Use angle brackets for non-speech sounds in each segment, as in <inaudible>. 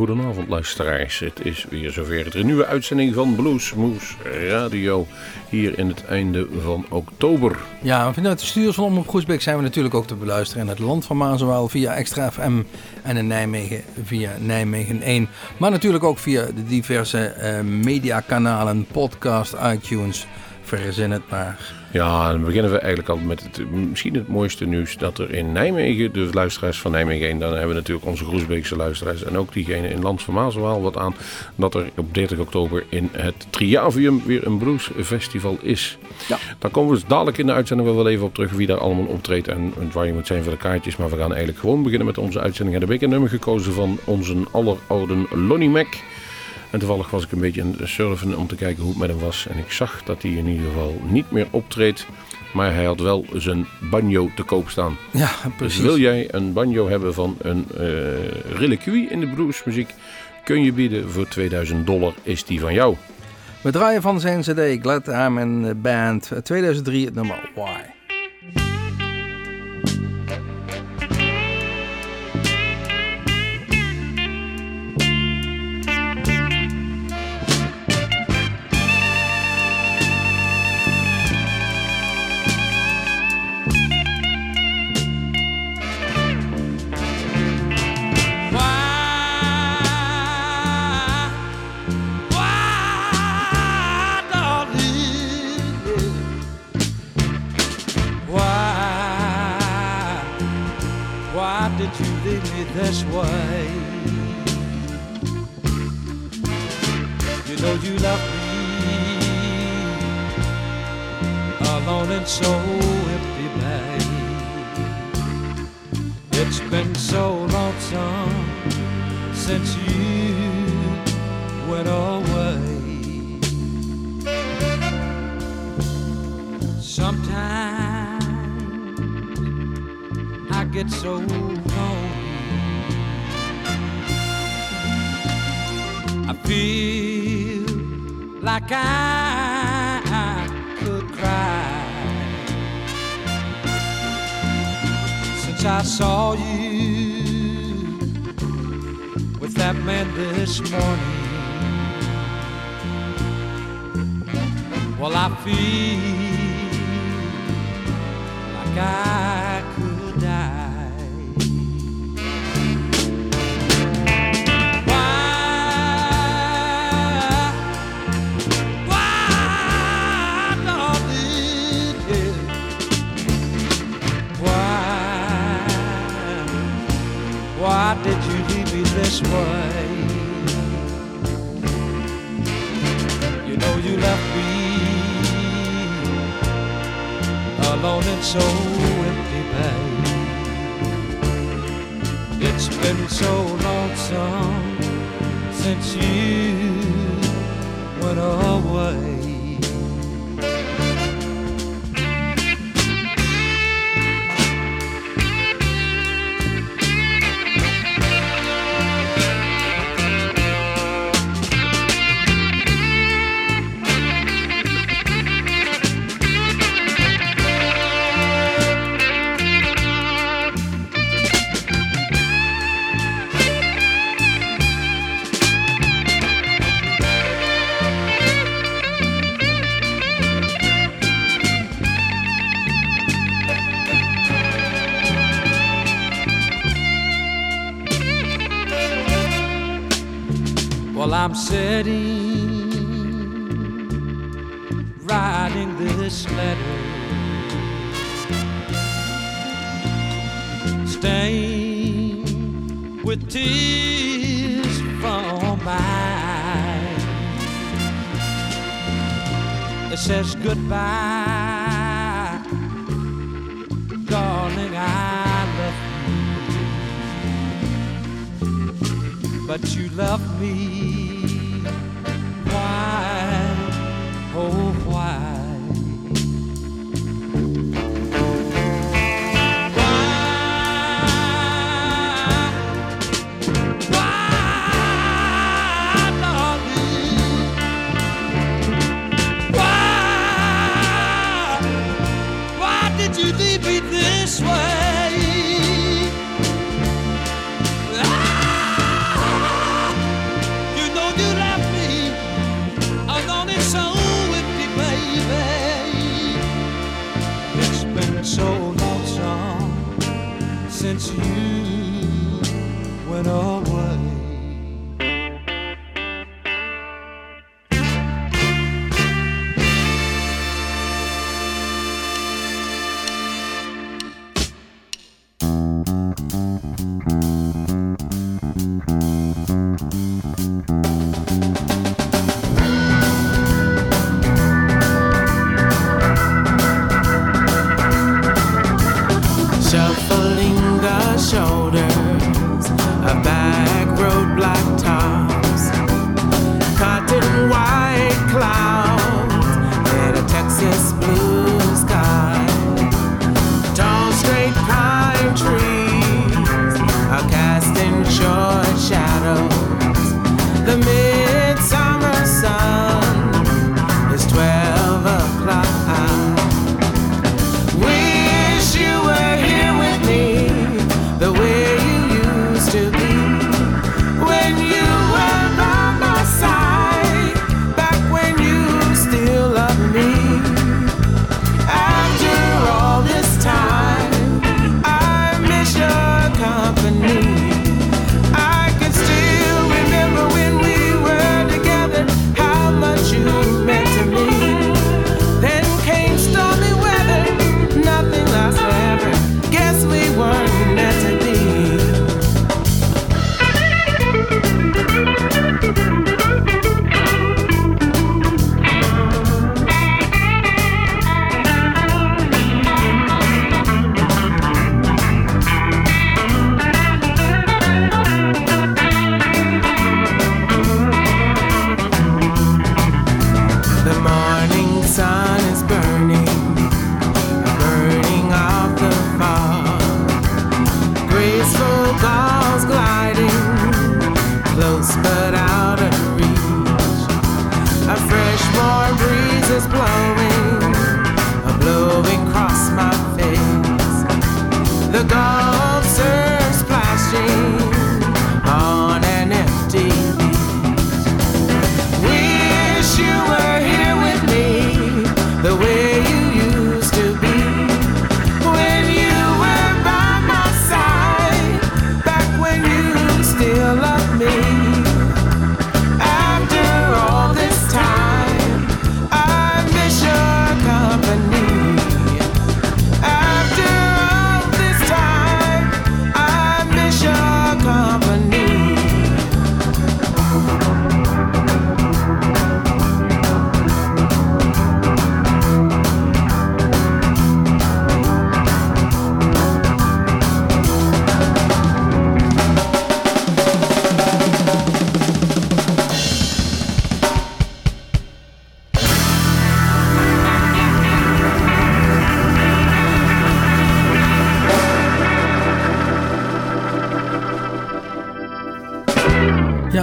Goedenavond luisteraars. Het is weer zover. De nieuwe uitzending van Bluesmoes Radio. Hier in het einde van oktober. Ja, vanuit de studios van Omroep Groesbeek zijn we natuurlijk ook te beluisteren in het land van Mazenwaal via Extra FM en in Nijmegen via Nijmegen 1. Maar natuurlijk ook via de diverse uh, mediakanalen, podcast, iTunes. Verzin het maar. Ja, dan beginnen we eigenlijk al met het, misschien het mooiste nieuws dat er in Nijmegen, de luisteraars van Nijmegen 1, dan hebben we natuurlijk onze Groesbeekse luisteraars en ook diegene in Lands van Maaswaal wat aan, dat er op 30 oktober in het Triavium weer een bluesfestival is. Ja. Daar komen we dadelijk in de uitzending wel even op terug wie daar allemaal optreedt en, waar je moet zijn voor de kaartjes. Maar we gaan eigenlijk gewoon beginnen met onze uitzending. En de week een nummer gekozen van onze alleroude Lonnie Mac. En toevallig was ik een beetje aan het surfen om te kijken hoe het met hem was. En ik zag dat hij in ieder geval niet meer optreedt. Maar hij had wel zijn banjo te koop staan. Ja, dus precies. Dus wil jij een banjo hebben van een uh, reliquie in de bluesmuziek, kun je bieden voor 2000 dollar, is die van jou. We draaien van zijn cd Glad Arm Band 2003 het nummer Why. This way. You know you left me alone and so empty, babe. It's been so lonesome since you went away. Get so lonely. I feel like I could cry since I saw you with that man this morning. Well, I feel like I this way. You know you left me alone and so empty, babe. It's been so lonesome since you went away. I'm sitting, since you went away.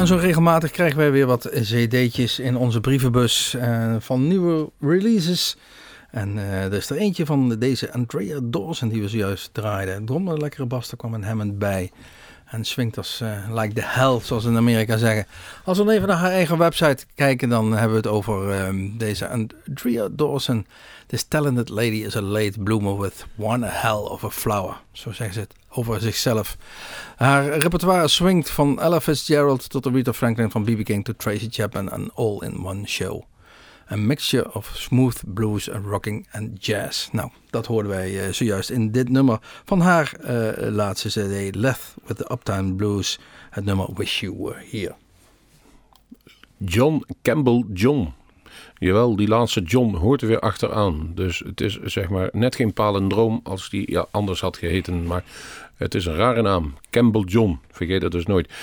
Zo regelmatig krijgen wij weer wat cd'tjes in onze brievenbus uh, van nieuwe releases. En uh, er is er eentje van deze Andrea Dawson die we zojuist draaiden. Drom lekkere bas, kwam een Hammond bij. En swingt als uh, like the hell, zoals in Amerika zeggen. Als we even naar haar eigen website kijken, dan hebben we het over um, deze Andrea Dawson. This talented lady is a late bloomer with one hell of a flower. Zo zeggen ze het over zichzelf. Haar repertoire swingt van Ella Fitzgerald tot Rita Franklin, van B.B. King tot Tracy Chapman en all in one show. A mixture of smooth blues, rocking en jazz. Nou, dat hoorden wij uh, zojuist in dit nummer van haar uh, laatste CD, Left with the Uptime Blues. Het nummer Wish You Were Here. John Campbell John. Jawel, die laatste John hoort er weer achteraan. Dus het is zeg maar net geen palindroom als die ja, anders had geheten. Maar het is een rare naam. Campbell John. Vergeet dat dus nooit.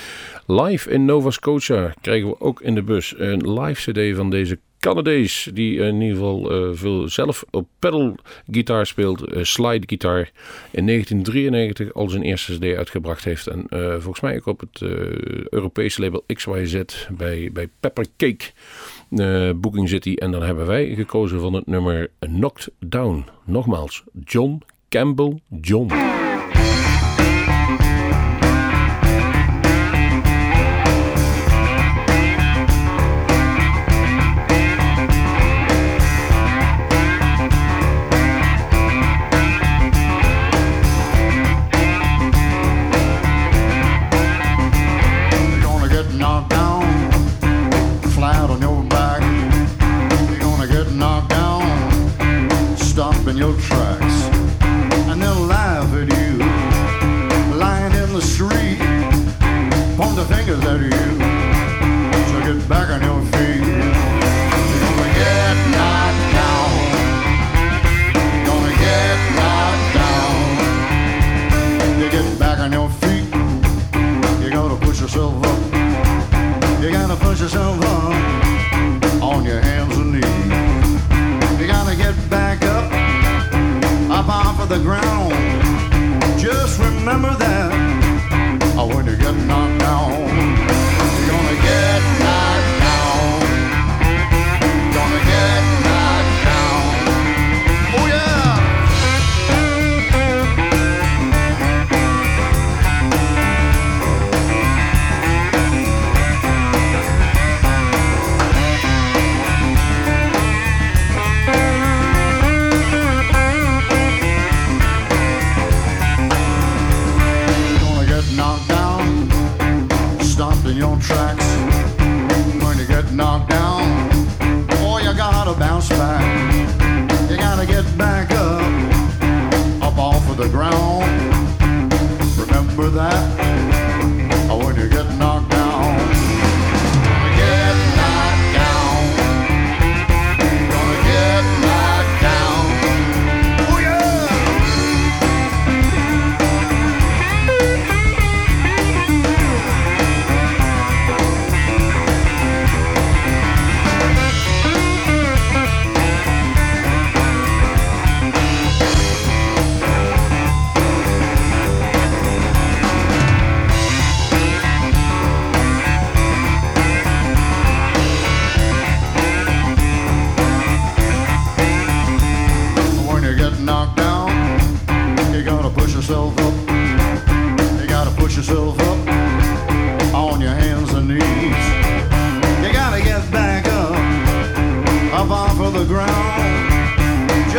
Live in Nova Scotia krijgen we ook in de bus een live cd van deze Canadees. Die in ieder geval uh, veel zelf op pedal gitaar speelt. Uh, slide gitaar. In 1993 al zijn eerste cd uitgebracht heeft. En uh, volgens mij ook op het Europese label XYZ bij, bij Pepper Cake. Booking City. En dan hebben wij gekozen van het nummer Knocked Down. Nogmaals, John Campbell John.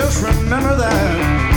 Just remember that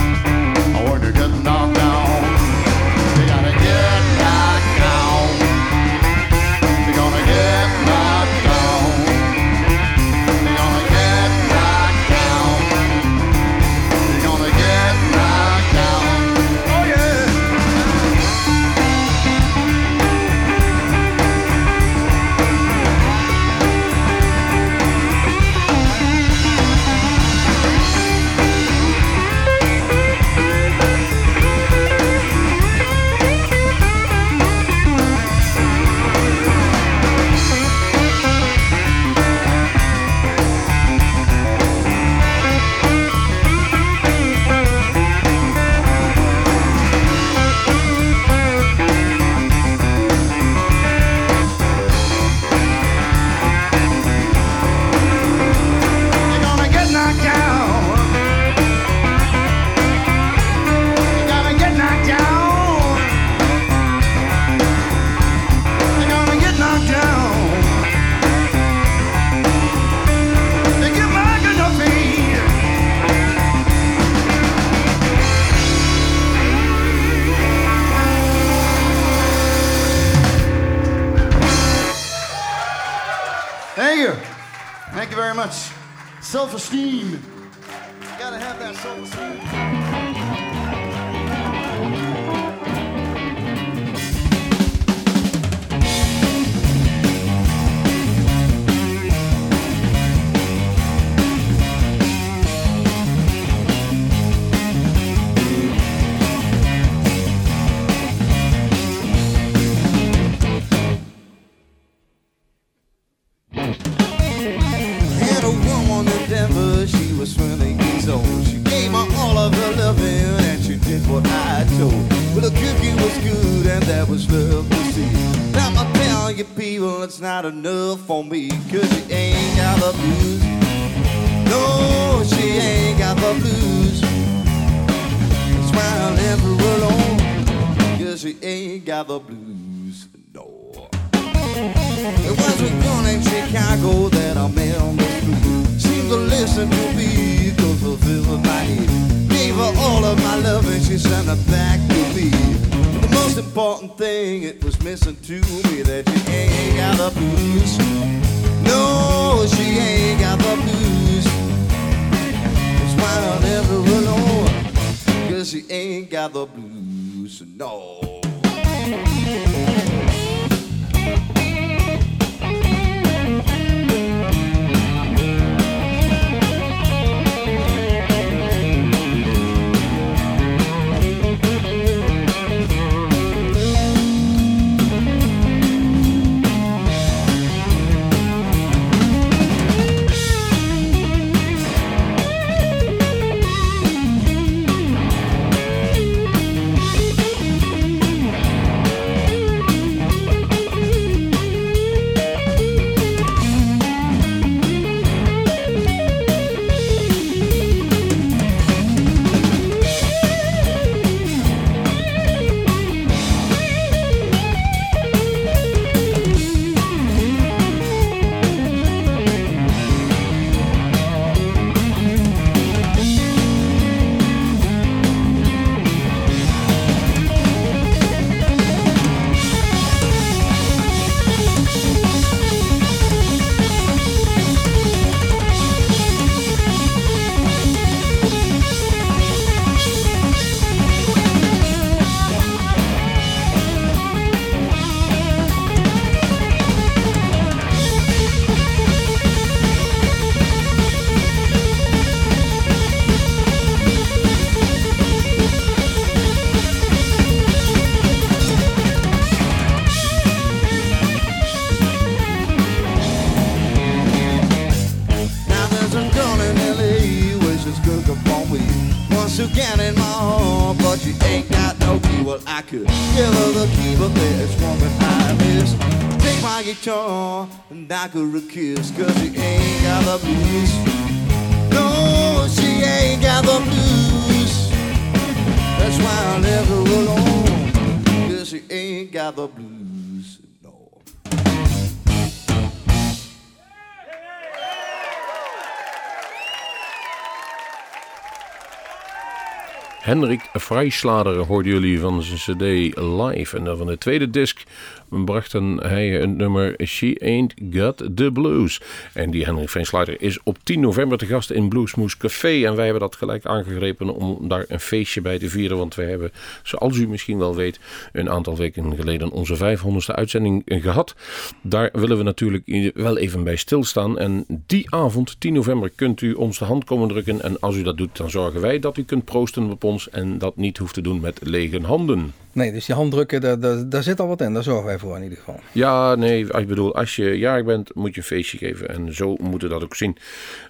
Henrik Vrijslader hoorden jullie van zijn cd live. En dan van de tweede disc brachten hij het nummer She Ain't Got The Blues. En die Henrik Vrijslader is op 10 november te gast in Bluesmoes Café. En wij hebben dat gelijk aangegrepen om daar een feestje bij te vieren. Want wij hebben, zoals u misschien wel weet, een aantal weken geleden onze 500ste uitzending gehad. Daar willen we natuurlijk wel even bij stilstaan. En die avond, 10 november, kunt u ons de hand komen drukken. En als u dat doet, dan zorgen wij dat u kunt proosten op ons en dat niet hoeft te doen met lege handen. Nee, dus die handdrukken, daar, daar, daar, zit al wat in. Daar zorgen wij voor in ieder geval. Ja, nee, ik bedoel, als je jarig bent, moet je een feestje geven. En zo moeten dat ook zien.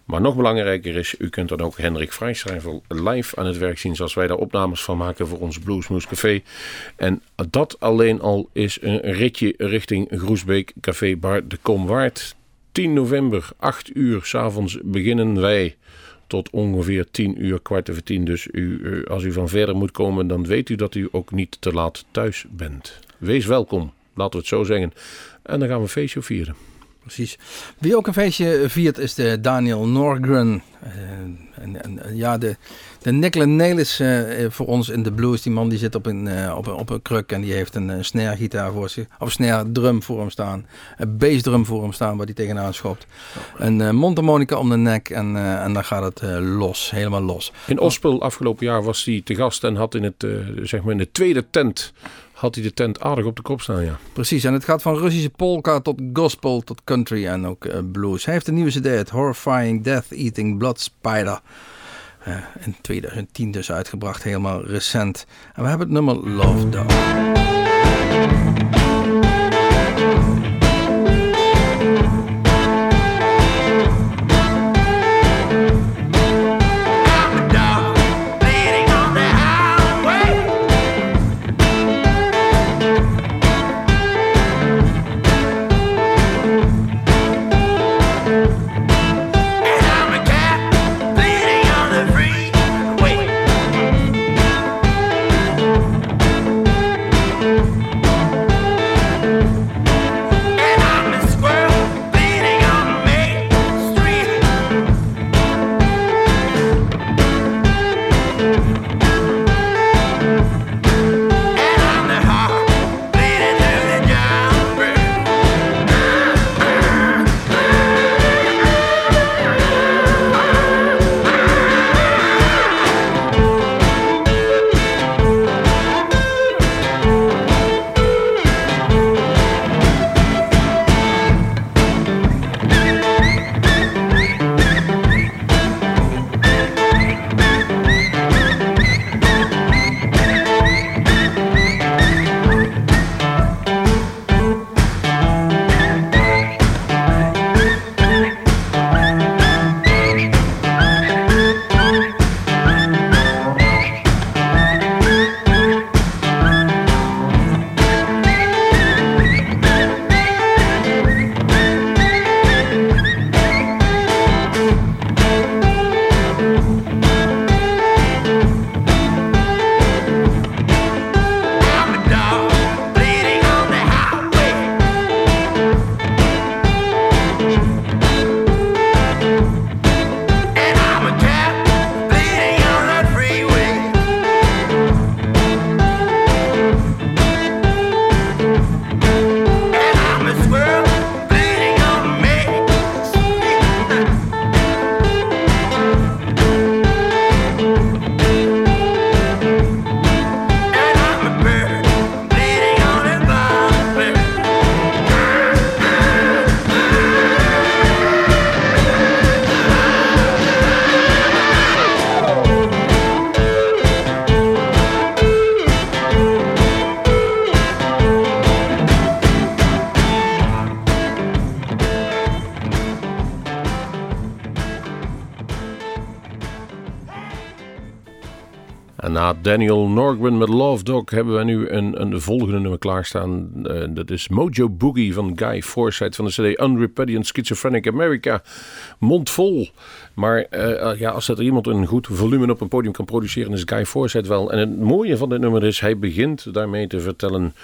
Maar nog belangrijker is, u kunt dan ook Hendrik Vrijschrijver live aan het werk zien. Zoals wij daar opnames van maken voor ons Bluesmoes Café. En dat alleen al is een ritje richting Groesbeek Café Bar de Komwaard. 10 november, 8 uur s'avonds beginnen wij tot ongeveer 10 uur, kwart over 10. Dus u, eh, als u van verder moet komen, dan weet u dat u ook niet te laat thuis bent. Wees welkom, laten we het zo zeggen. En dan gaan we een feestje vieren. Precies. Wie ook een feestje viert is de Daniel Norgren. Uh, en, en, ja, de, de Nelis uh, voor ons in de blues. Die man die zit op een, uh, op, een, op een kruk en die heeft een, een snare gitaar voor zich. Of snare drum voor hem staan. Een bassdrum voor hem staan waar hij tegenaan schopt. Een uh, mondharmonica om de nek en, en dan gaat het los. Helemaal los. In Ospel afgelopen jaar was hij te gast en had in, het, zeg maar in de tweede tent had hij de tent aardig op de kop staan, ja. Precies, en het gaat van Russische polka tot gospel tot country en ook uh, blues. Hij heeft een nieuwe cd, het Horrifying Death Eating Blood Spider. Uh, in 2010 dus uitgebracht, helemaal recent. En we hebben het nummer Love Dog. Daniel Norgren met Love Dog hebben we nu een, een volgende nummer klaarstaan. Uh, dat is Mojo Boogie van Guy Forsyth van de CD Unrepentant Schizophrenic America. Mondvol. Maar uh, ja, als er iemand een goed volume op een podium kan produceren, is Guy Forsyth wel. En het mooie van dit nummer is, hij begint daarmee te vertellen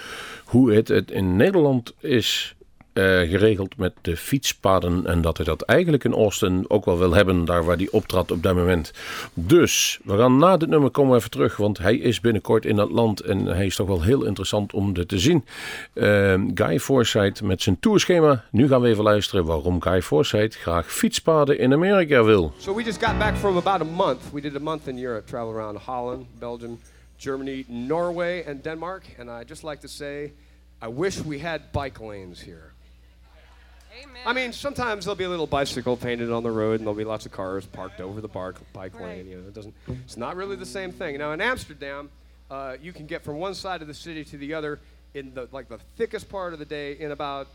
hoe het, het in Nederland is geregeld met de fietspaden. En dat hij dat eigenlijk in Austin ook wel wil hebben, daar waar hij optrad op dat moment. Dus we gaan na dit nummer komen even terug, want hij is binnenkort in dat land en hij is toch wel heel interessant om dit te zien. Uh, Guy Forsyth met zijn tourschema. Nu gaan we even luisteren waarom Guy Forsyth graag fietspaden in Amerika wil. So we just got back from about a month. We did a month in Europe, travel around Holland, Belgium, Germany, Norway, and Denmark. And I just like to say, I wish we had bike lanes here. Amen. I mean, sometimes there'll be a little bicycle painted on the road, and there'll be lots of cars parked over the bar- bike Right. lane. You know, it doesn't. It's not really the same thing. Now in Amsterdam, uh, you can get from one side of the city to the other in the like the thickest part of the day in about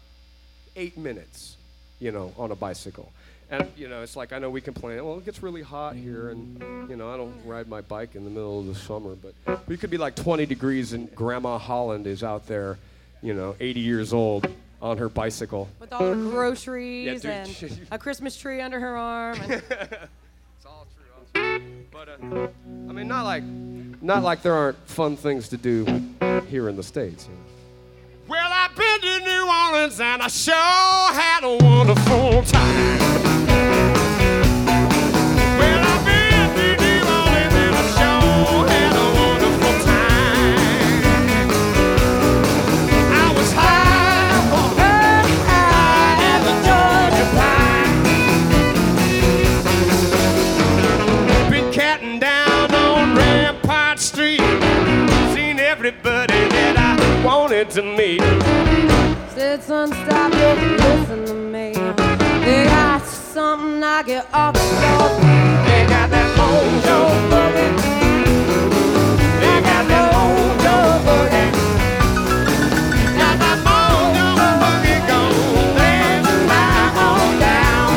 eight minutes. You know, on a bicycle. And you know, it's like I know we complain. Well, it gets really hot here, and you know, I don't ride my bike in the middle of the summer. But we could be like 20 degrees, and Grandma Holland is out there, you know, 80 years old on her bicycle. With all her groceries Yeah, dude. and <laughs> a Christmas tree under her arm. And <laughs> It's all true. All true. But uh, I mean, not like, not like there aren't fun things to do here in the states. you know. Well, I've been to New Orleans and I sure had a wonderful time. Wanted to meet. said, son, stop it, listen to me. They got something I get off the floor. They got that mojo boogie. They got that mojo boogie. Got that mojo boogie going dancing right on down.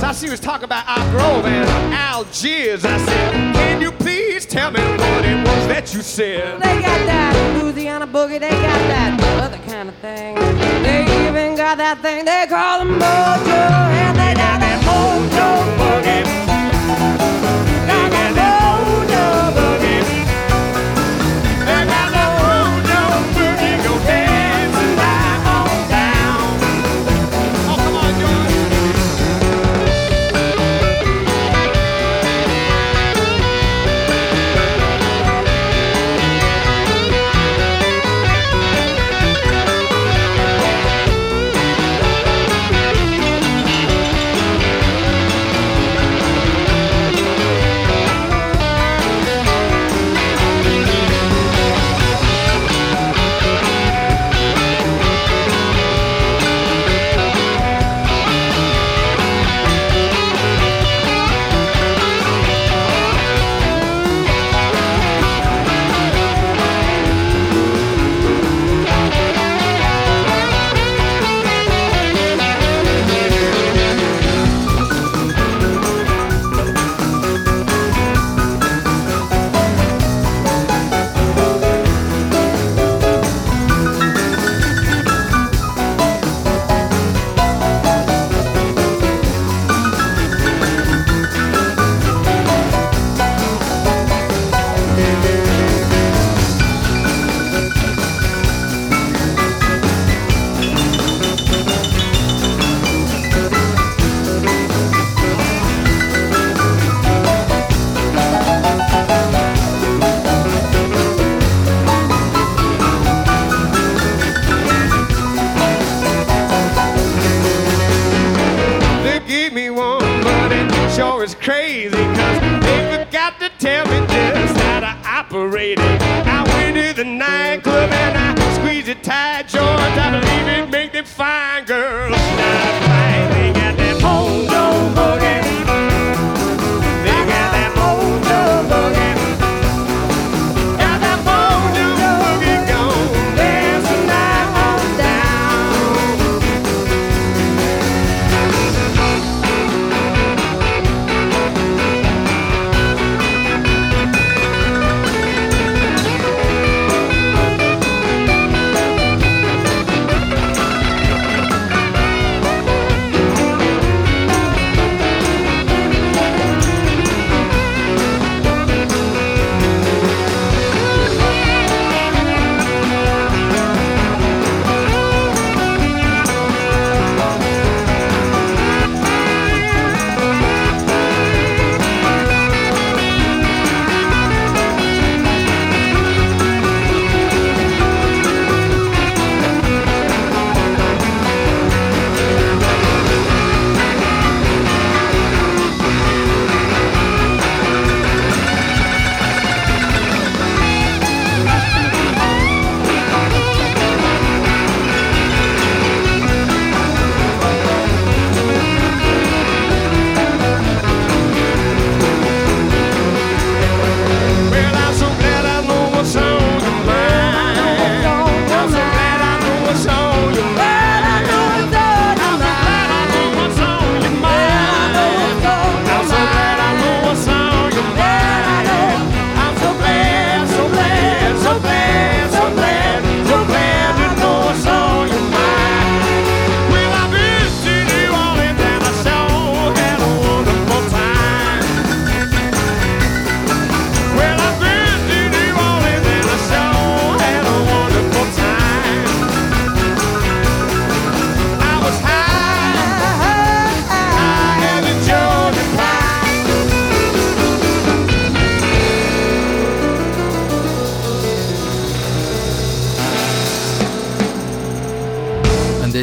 So I see was talking about Al Grove and Algiers. I said, can you please tell me what it was that you said? They got that Louisiana boogie, they got that other kind of thing. They even got that thing they call the mojo, and they got that mojo boogie. Got that mojo boogie.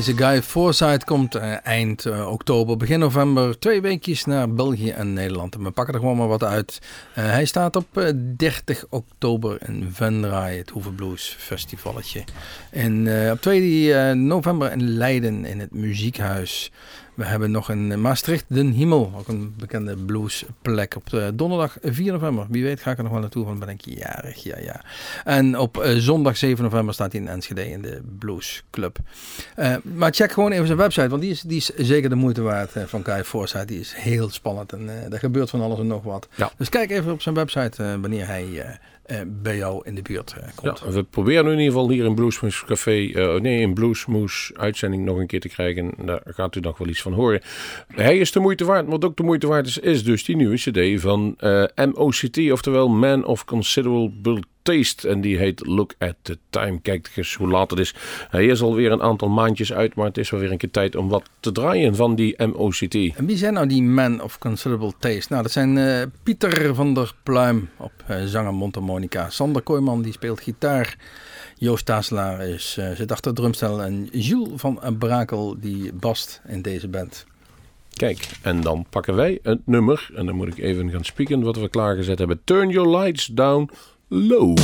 Deze Guy Forsyth komt eh, eind eh, oktober, begin november, twee weekjes naar België en Nederland. En we pakken er gewoon maar wat uit. Eh, hij staat op eh, 30 oktober in Venray, het Hoeve Blues Festivalletje. En op 2 eh, november in Leiden in het Muziekhuis. We hebben nog in Maastricht Den Himmel, ook een bekende bluesplek. Op eh, donderdag 4 november. Wie weet ga ik er nog wel naartoe, want ben ik jarig. Ja, ja. En op eh, zondag 7 november staat hij in Enschede in de Blues Club. Eh, maar check gewoon even zijn website, want die is, die is zeker de moeite waard van Guy Forsyth. Die is heel spannend en eh er gebeurt van alles en nog wat. Ja. Dus kijk even op zijn website wanneer hij bij jou in de buurt eh, Ja, komt. we proberen in ieder geval hier in Bluesmoes Café, eh, nee, in Bluesmoes uitzending nog een keer te krijgen. Daar gaat u nog wel iets van horen. Hij is de moeite waard, wat ook de moeite waard is, is dus die nieuwe cd van eh, MOCT, oftewel Man of Considerable Taste. En die heet Look at the Time. Kijk eens hoe laat het is. Hij is alweer een aantal maandjes uit, maar het is wel weer een keer tijd om wat te draaien van die MOCT. En wie zijn nou die men of considerable taste? Nou, dat zijn eh, Pieter van der Pluim op eh, zanger mondharmonica. Sander Kooijman die speelt gitaar. Joost Tazelaar is, eh, zit achter drumstel. En Jules van Brakel die bast in deze band. Kijk, en dan pakken wij het nummer, en dan moet ik even gaan spieken wat we klaargezet hebben. Turn your lights down low.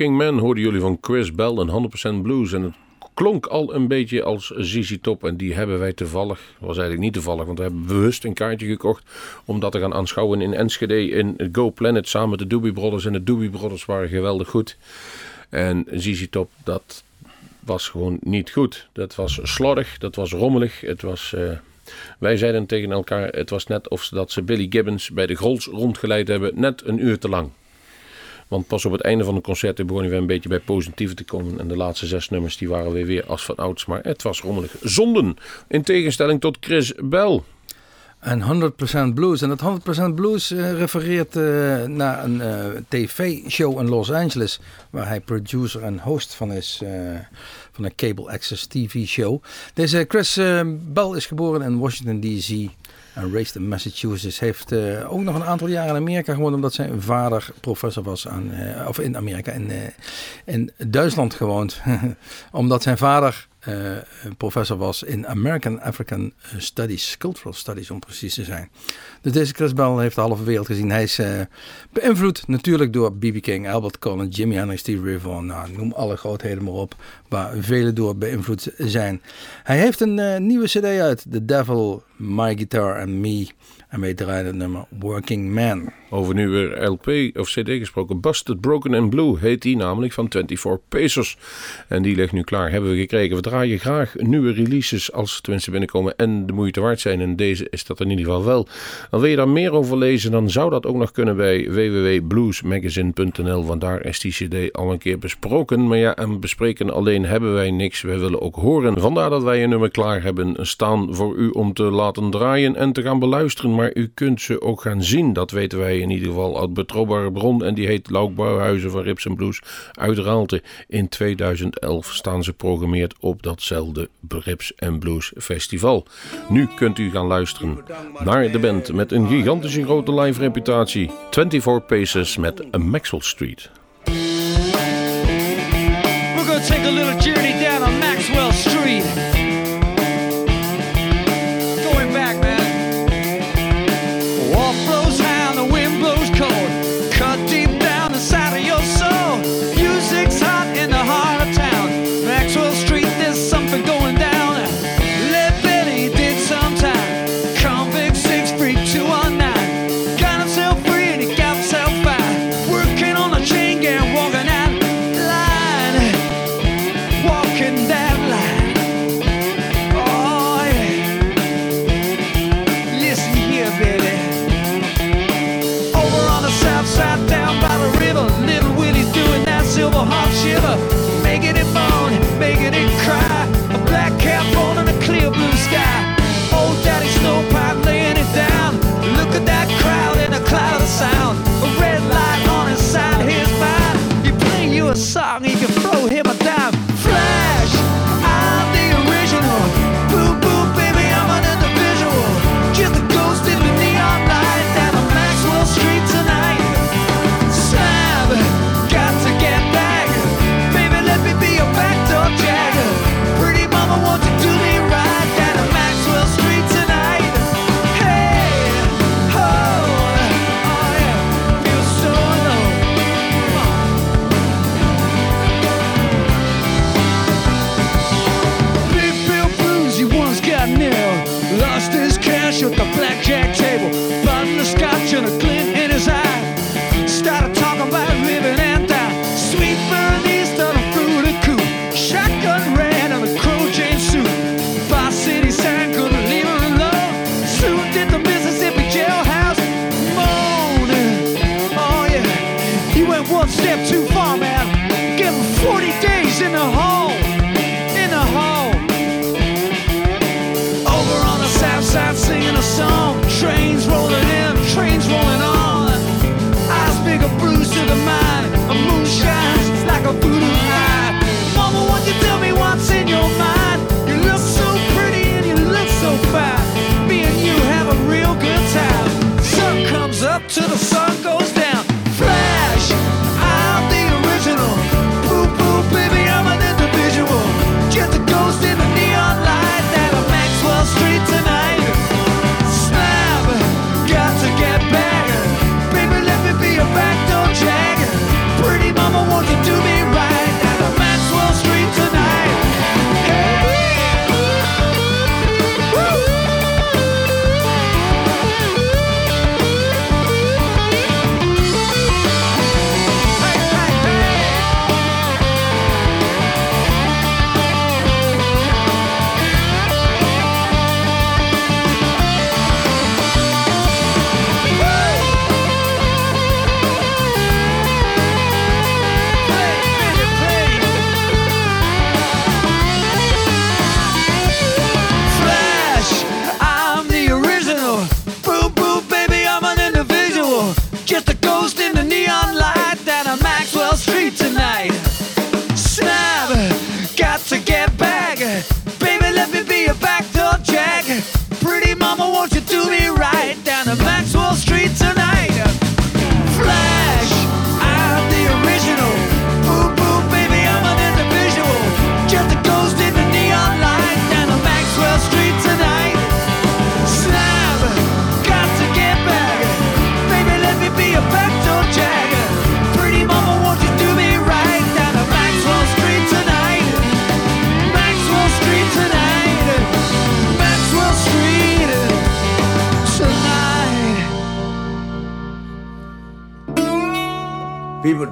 Working Man hoorden jullie van Chris Bell en 100% Blues. En het klonk al een beetje als ZZ Top. En die hebben wij toevallig, was eigenlijk niet toevallig, want we hebben bewust een kaartje gekocht om dat te gaan aanschouwen in Enschede in Go Planet samen met de Doobie Brothers. En de Doobie Brothers waren geweldig goed. En ZZ Top, dat was gewoon niet goed. Dat was slordig, dat was rommelig, het was... eh, wij zeiden tegen elkaar, het was net of ze dat ze Billy Gibbons bij de Grols rondgeleid hebben, net een uur te lang. Want pas op het einde van het concert begon hij weer een beetje bij positieve te komen. En de laatste zes nummers die waren weer, weer als van ouds. Maar het was rommelig. Zonden. In tegenstelling tot Chris Bell. En 100% Blues. En dat 100% Blues eh, refereert eh, naar een eh, tv-show in Los Angeles. Waar hij producer en host van is. van een cable access TV-show. Deze Chris Bell is geboren in Washington D.C. En raised in Massachusetts. Heeft eh, ook nog een aantal jaren in Amerika gewoond. Omdat zijn vader professor was aan, eh, of in Amerika, in, eh, in Duitsland gewoond. <laughs> omdat zijn vader professor was in American African Studies, Cultural Studies om precies te zijn. Dus deze Chris Bell heeft de halve wereld gezien. Hij is beïnvloed natuurlijk door B.B. King, Albert Collin, Jimi Hendrix, Stevie Ray Vaughan. Nou, noem alle grootheden maar op, waar velen door beïnvloed zijn. Hij heeft een nieuwe cd uit, The Devil, My Guitar and Me. En wij draaien het nummer Working Man. Over nu weer LP of CD gesproken. Busted, Broken and Blue heet die namelijk van 24 Pacers. En die ligt nu klaar. Hebben we gekregen. We draaien graag nieuwe releases als ze tenminste binnenkomen en de moeite waard zijn. En deze is dat in ieder geval wel. Dan wil je daar meer over lezen, dan zou dat ook nog kunnen bij www.bluesmagazine.nl. Want daar is die CD al een keer besproken. Maar ja, en bespreken alleen hebben wij niks. Wij willen ook horen. Vandaar dat wij een nummer klaar hebben staan voor u om te laten laten draaien en te gaan beluisteren, maar u kunt ze ook gaan zien. Dat weten wij in ieder geval uit betrouwbare bron en die heet Loukbouwhuizen van Rips Blues uit Raalte. In 2011 staan ze programmeerd op datzelfde Rips Blues Festival. Nu kunt u gaan luisteren naar de band met een gigantische grote live reputatie. 24 Paces met Maxwell Street. We're gonna take a little journey down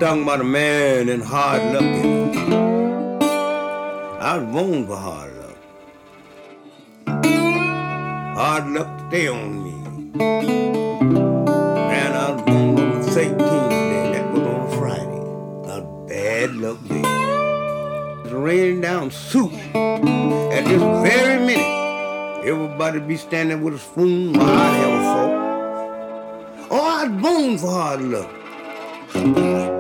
talking about a man and hard luck. I was born for hard luck. Hard luck stay on me. Man, I was born on the 13th day. That was on Friday. A bad luck day. It's raining down soup. At this very minute, everybody be standing with a spoon. My, I have a fork. Oh, I was born for hard luck. Thank you.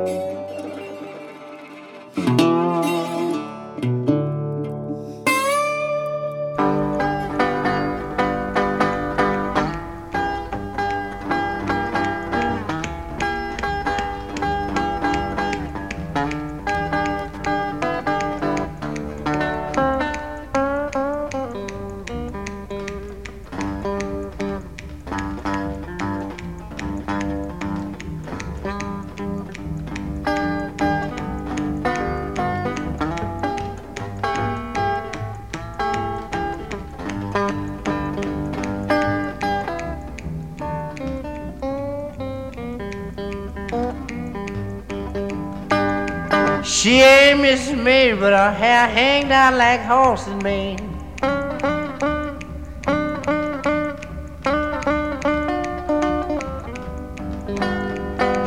Her hair hang down like horse's mane.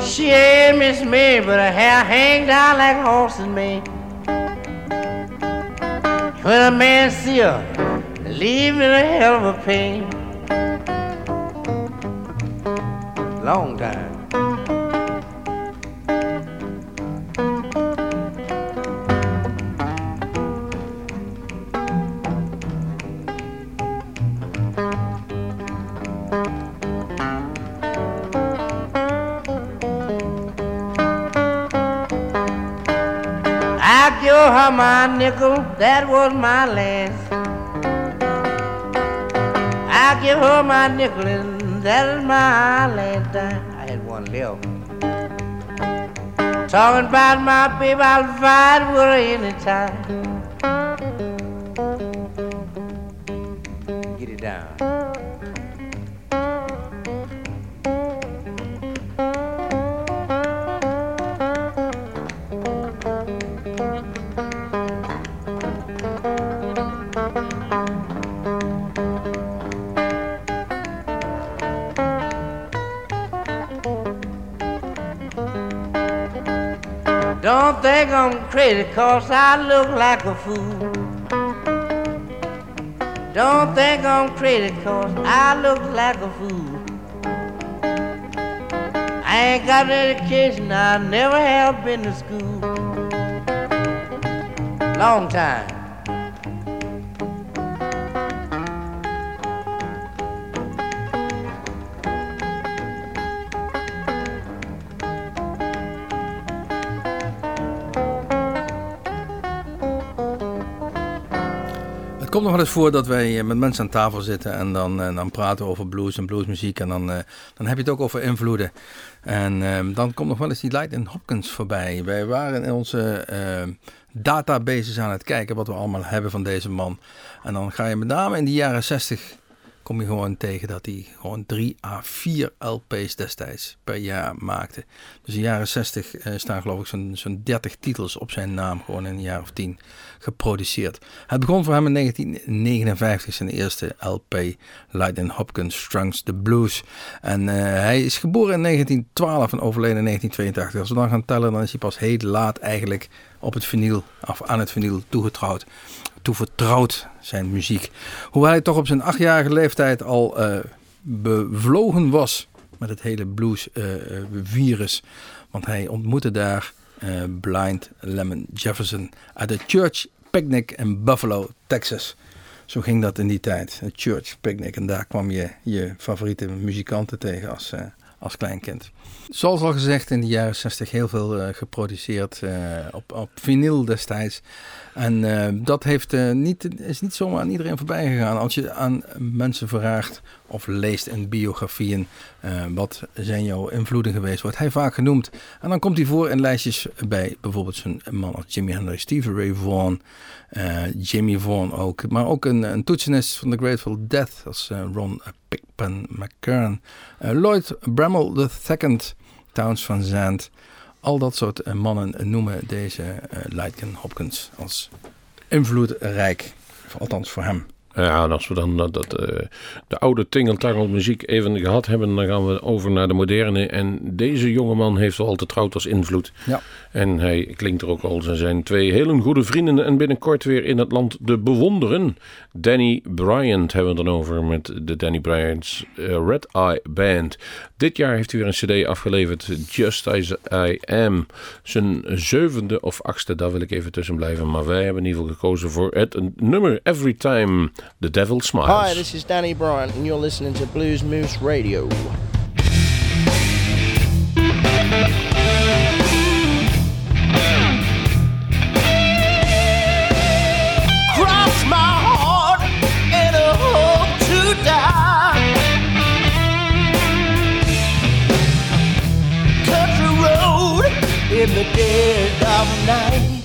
She ain't Miss Mary, but her hair hang down like horse's mane. When a man see her, leave in a hell of a pain. Long time. I give her my nickel, that was my last. I give her my nickel, and that is my last dime. I had one left. Talking about my baby, I'll fight with her anytime. Crazy cause I look like a fool. Don't think I'm crazy cause I look like a fool. I ain't got an education, I never have been to school. Long time. Nog wel eens voor dat wij eh, met mensen aan tafel zitten en dan, eh, dan praten over blues en bluesmuziek. En dan, eh, dan heb je het ook over invloeden. En ehm, dan komt nog wel eens die Lightning Hopkins voorbij. Wij waren in onze ehm, databases aan het kijken wat we allemaal hebben van deze man. En dan ga je met name in de jaren 60 kom je gewoon tegen dat hij gewoon 3 à 4 LP's destijds per jaar maakte. Dus in de jaren 60 eh, staan geloof ik zo'n zo'n 30 titels op zijn naam gewoon in een jaar of 10 geproduceerd. Het begon voor hem in 1959 zijn eerste LP, Lightning Hopkins Strungs the Blues. En eh, hij is geboren in 1912 en overleden in 1982. Als we dan gaan tellen, dan is hij pas heel laat eigenlijk op het vinyl, of aan het vinyl toegetrouwd toevertrouwd zijn muziek. Hoewel hij toch op zijn achtjarige leeftijd al eh, bevlogen was met het hele blues-virus. Want hij ontmoette daar eh, Blind Lemon Jefferson uit de Church Picnic in Buffalo, Texas. Zo ging dat in die tijd, het Church Picnic. En daar kwam je je favoriete muzikanten tegen als, uh, als kleinkind. Zoals al gezegd, in de jaren 60 heel veel uh, geproduceerd uh, op, op vinyl destijds. En uh, dat heeft, niet, is niet zomaar aan iedereen voorbij gegaan. Als je aan mensen vraagt of leest in biografieën wat zijn jouw invloeden geweest, wordt hij vaak genoemd. En dan komt hij voor in lijstjes bij bijvoorbeeld zo'n man als Jimi Hendrix, Stevie Ray Vaughan, Jimmy Vaughan ook. Maar ook een, een toetsenist van The Grateful Dead als Ron Pickpen McKern. Lloyd Bramall II, Towns van Zandt. Al dat soort mannen noemen deze uh, Hopkins als invloedrijk. Althans voor hem. Ja, en als we dan dat, dat, uh, de oude tingeltangel muziek even gehad hebben, dan gaan we over naar de moderne. En deze jongeman heeft al te trouwd als invloed. Ja. En hij klinkt er ook al. Ze zijn twee hele goede vrienden en binnenkort weer in het land te bewonderen. Danny Bryant hebben we dan over met de Danny Bryant's uh, Red Eye Band. Dit jaar heeft hij weer een cd afgeleverd, Just As I Am. Zijn zevende of achtste, daar wil ik even tussen blijven. Maar wij hebben in ieder geval gekozen voor het nummer Every Time The Devil Smiles. Hi, this is Danny Bryant and you're listening to Blues Moose Radio. Dead of night.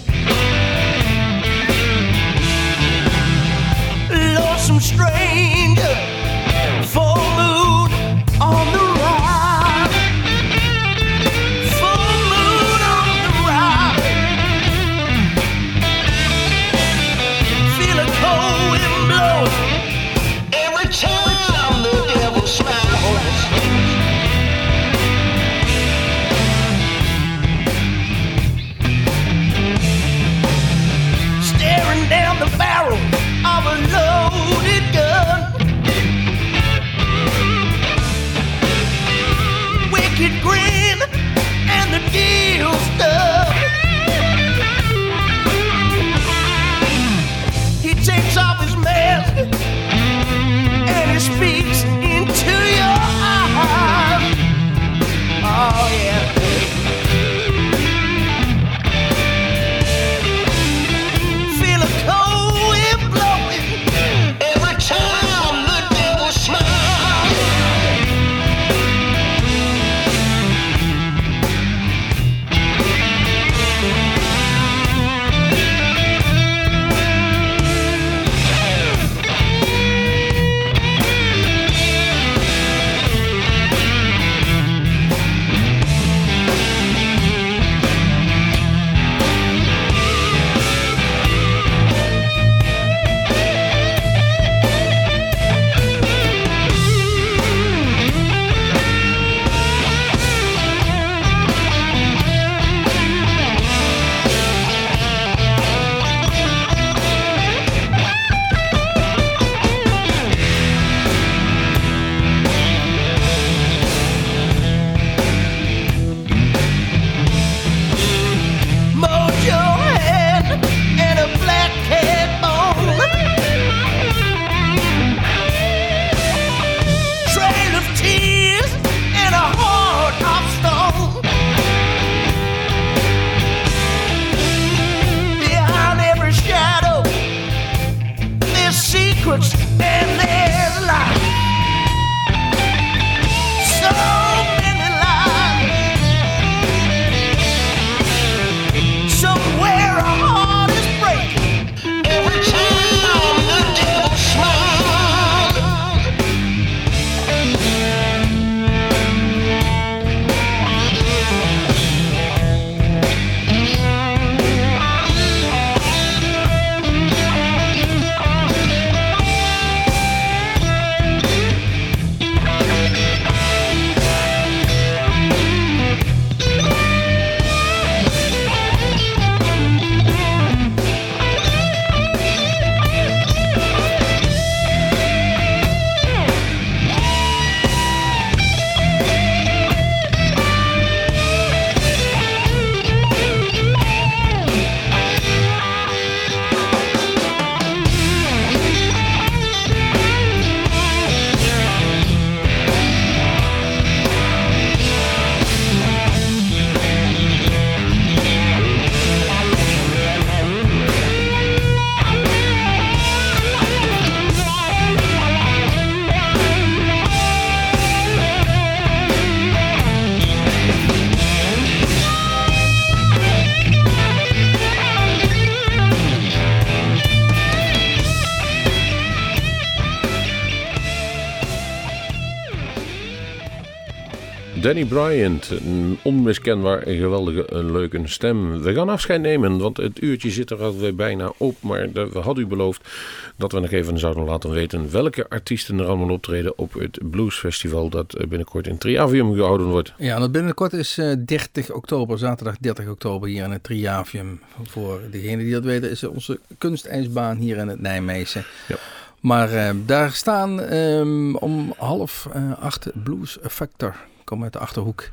Danny Bryant. Een onmiskenbaar een geweldige, een leuke stem. We gaan afscheid nemen, want het uurtje zit er alweer bijna op. Maar we hadden u beloofd dat we nog even zouden laten weten welke artiesten er allemaal optreden op het Blues Festival. Dat eh, binnenkort in Triavium gehouden wordt. Ja, dat binnenkort is eh, 30 oktober, zaterdag 30 oktober hier in het Triavium. Voor degenen die dat weten, is onze kunstijsbaan hier in het Nijmeegse. Ja. Maar eh, daar staan ehm, om half eh, acht Blues Factor. Kom uit de achterhoek.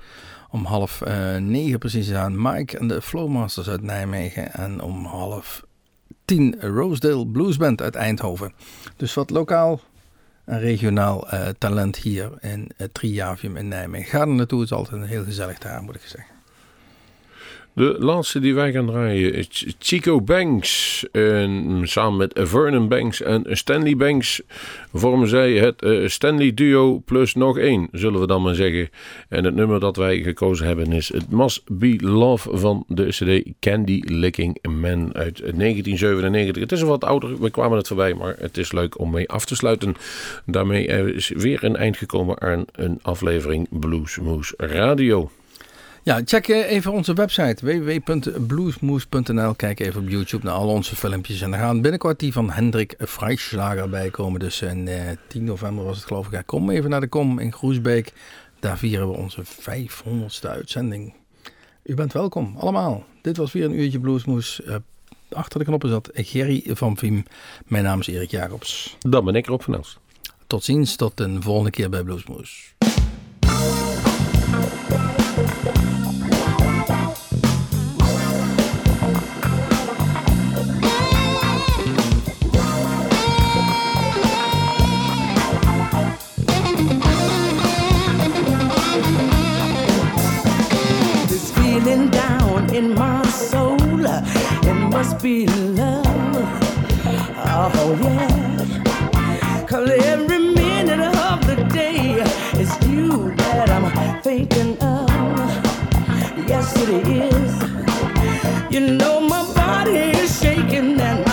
Om half eh, negen precies aan Mike en de Flowmasters uit Nijmegen. En om half tien Rosedale Blues Band uit Eindhoven. Dus wat lokaal en regionaal eh, talent hier in het Triavium in Nijmegen. Ga er naartoe, het is altijd een heel gezellig daar, moet ik zeggen. De laatste die wij gaan draaien is Ch- Chico Banks. En samen met Vernon Banks en Stanley Banks vormen zij het eh, Stanley Duo plus nog één, zullen we dan maar zeggen. En het nummer dat wij gekozen hebben is It Must Be Love van de CD Candy Licking Man uit 1997. Het is een wat ouder, we kwamen het voorbij, maar het is leuk om mee af te sluiten. Daarmee is weer een eind gekomen aan een aflevering Bluesmoose Radio. Ja, check eh, even onze website www.bluesmoes.nl. Kijk even op YouTube naar al onze filmpjes. En er gaan binnenkort die van Hendrik Freischlager bij komen. Dus in eh, 10 november was het geloof ik. Ja, kom even naar de Kom in Groesbeek. Daar vieren we onze 500ste uitzending. U bent welkom, allemaal. Dit was weer een uurtje Bluesmoes. Eh, achter de knoppen zat Gerry van Viem. Mijn naam is Erik Jacobs. Dan ben ik erop van Elst. Tot ziens, tot een volgende keer bij Bluesmoes. must be love. Oh, yeah. Cause every minute of the day is you that I'm thinking of. Yes, it is. You know, my body is shaking and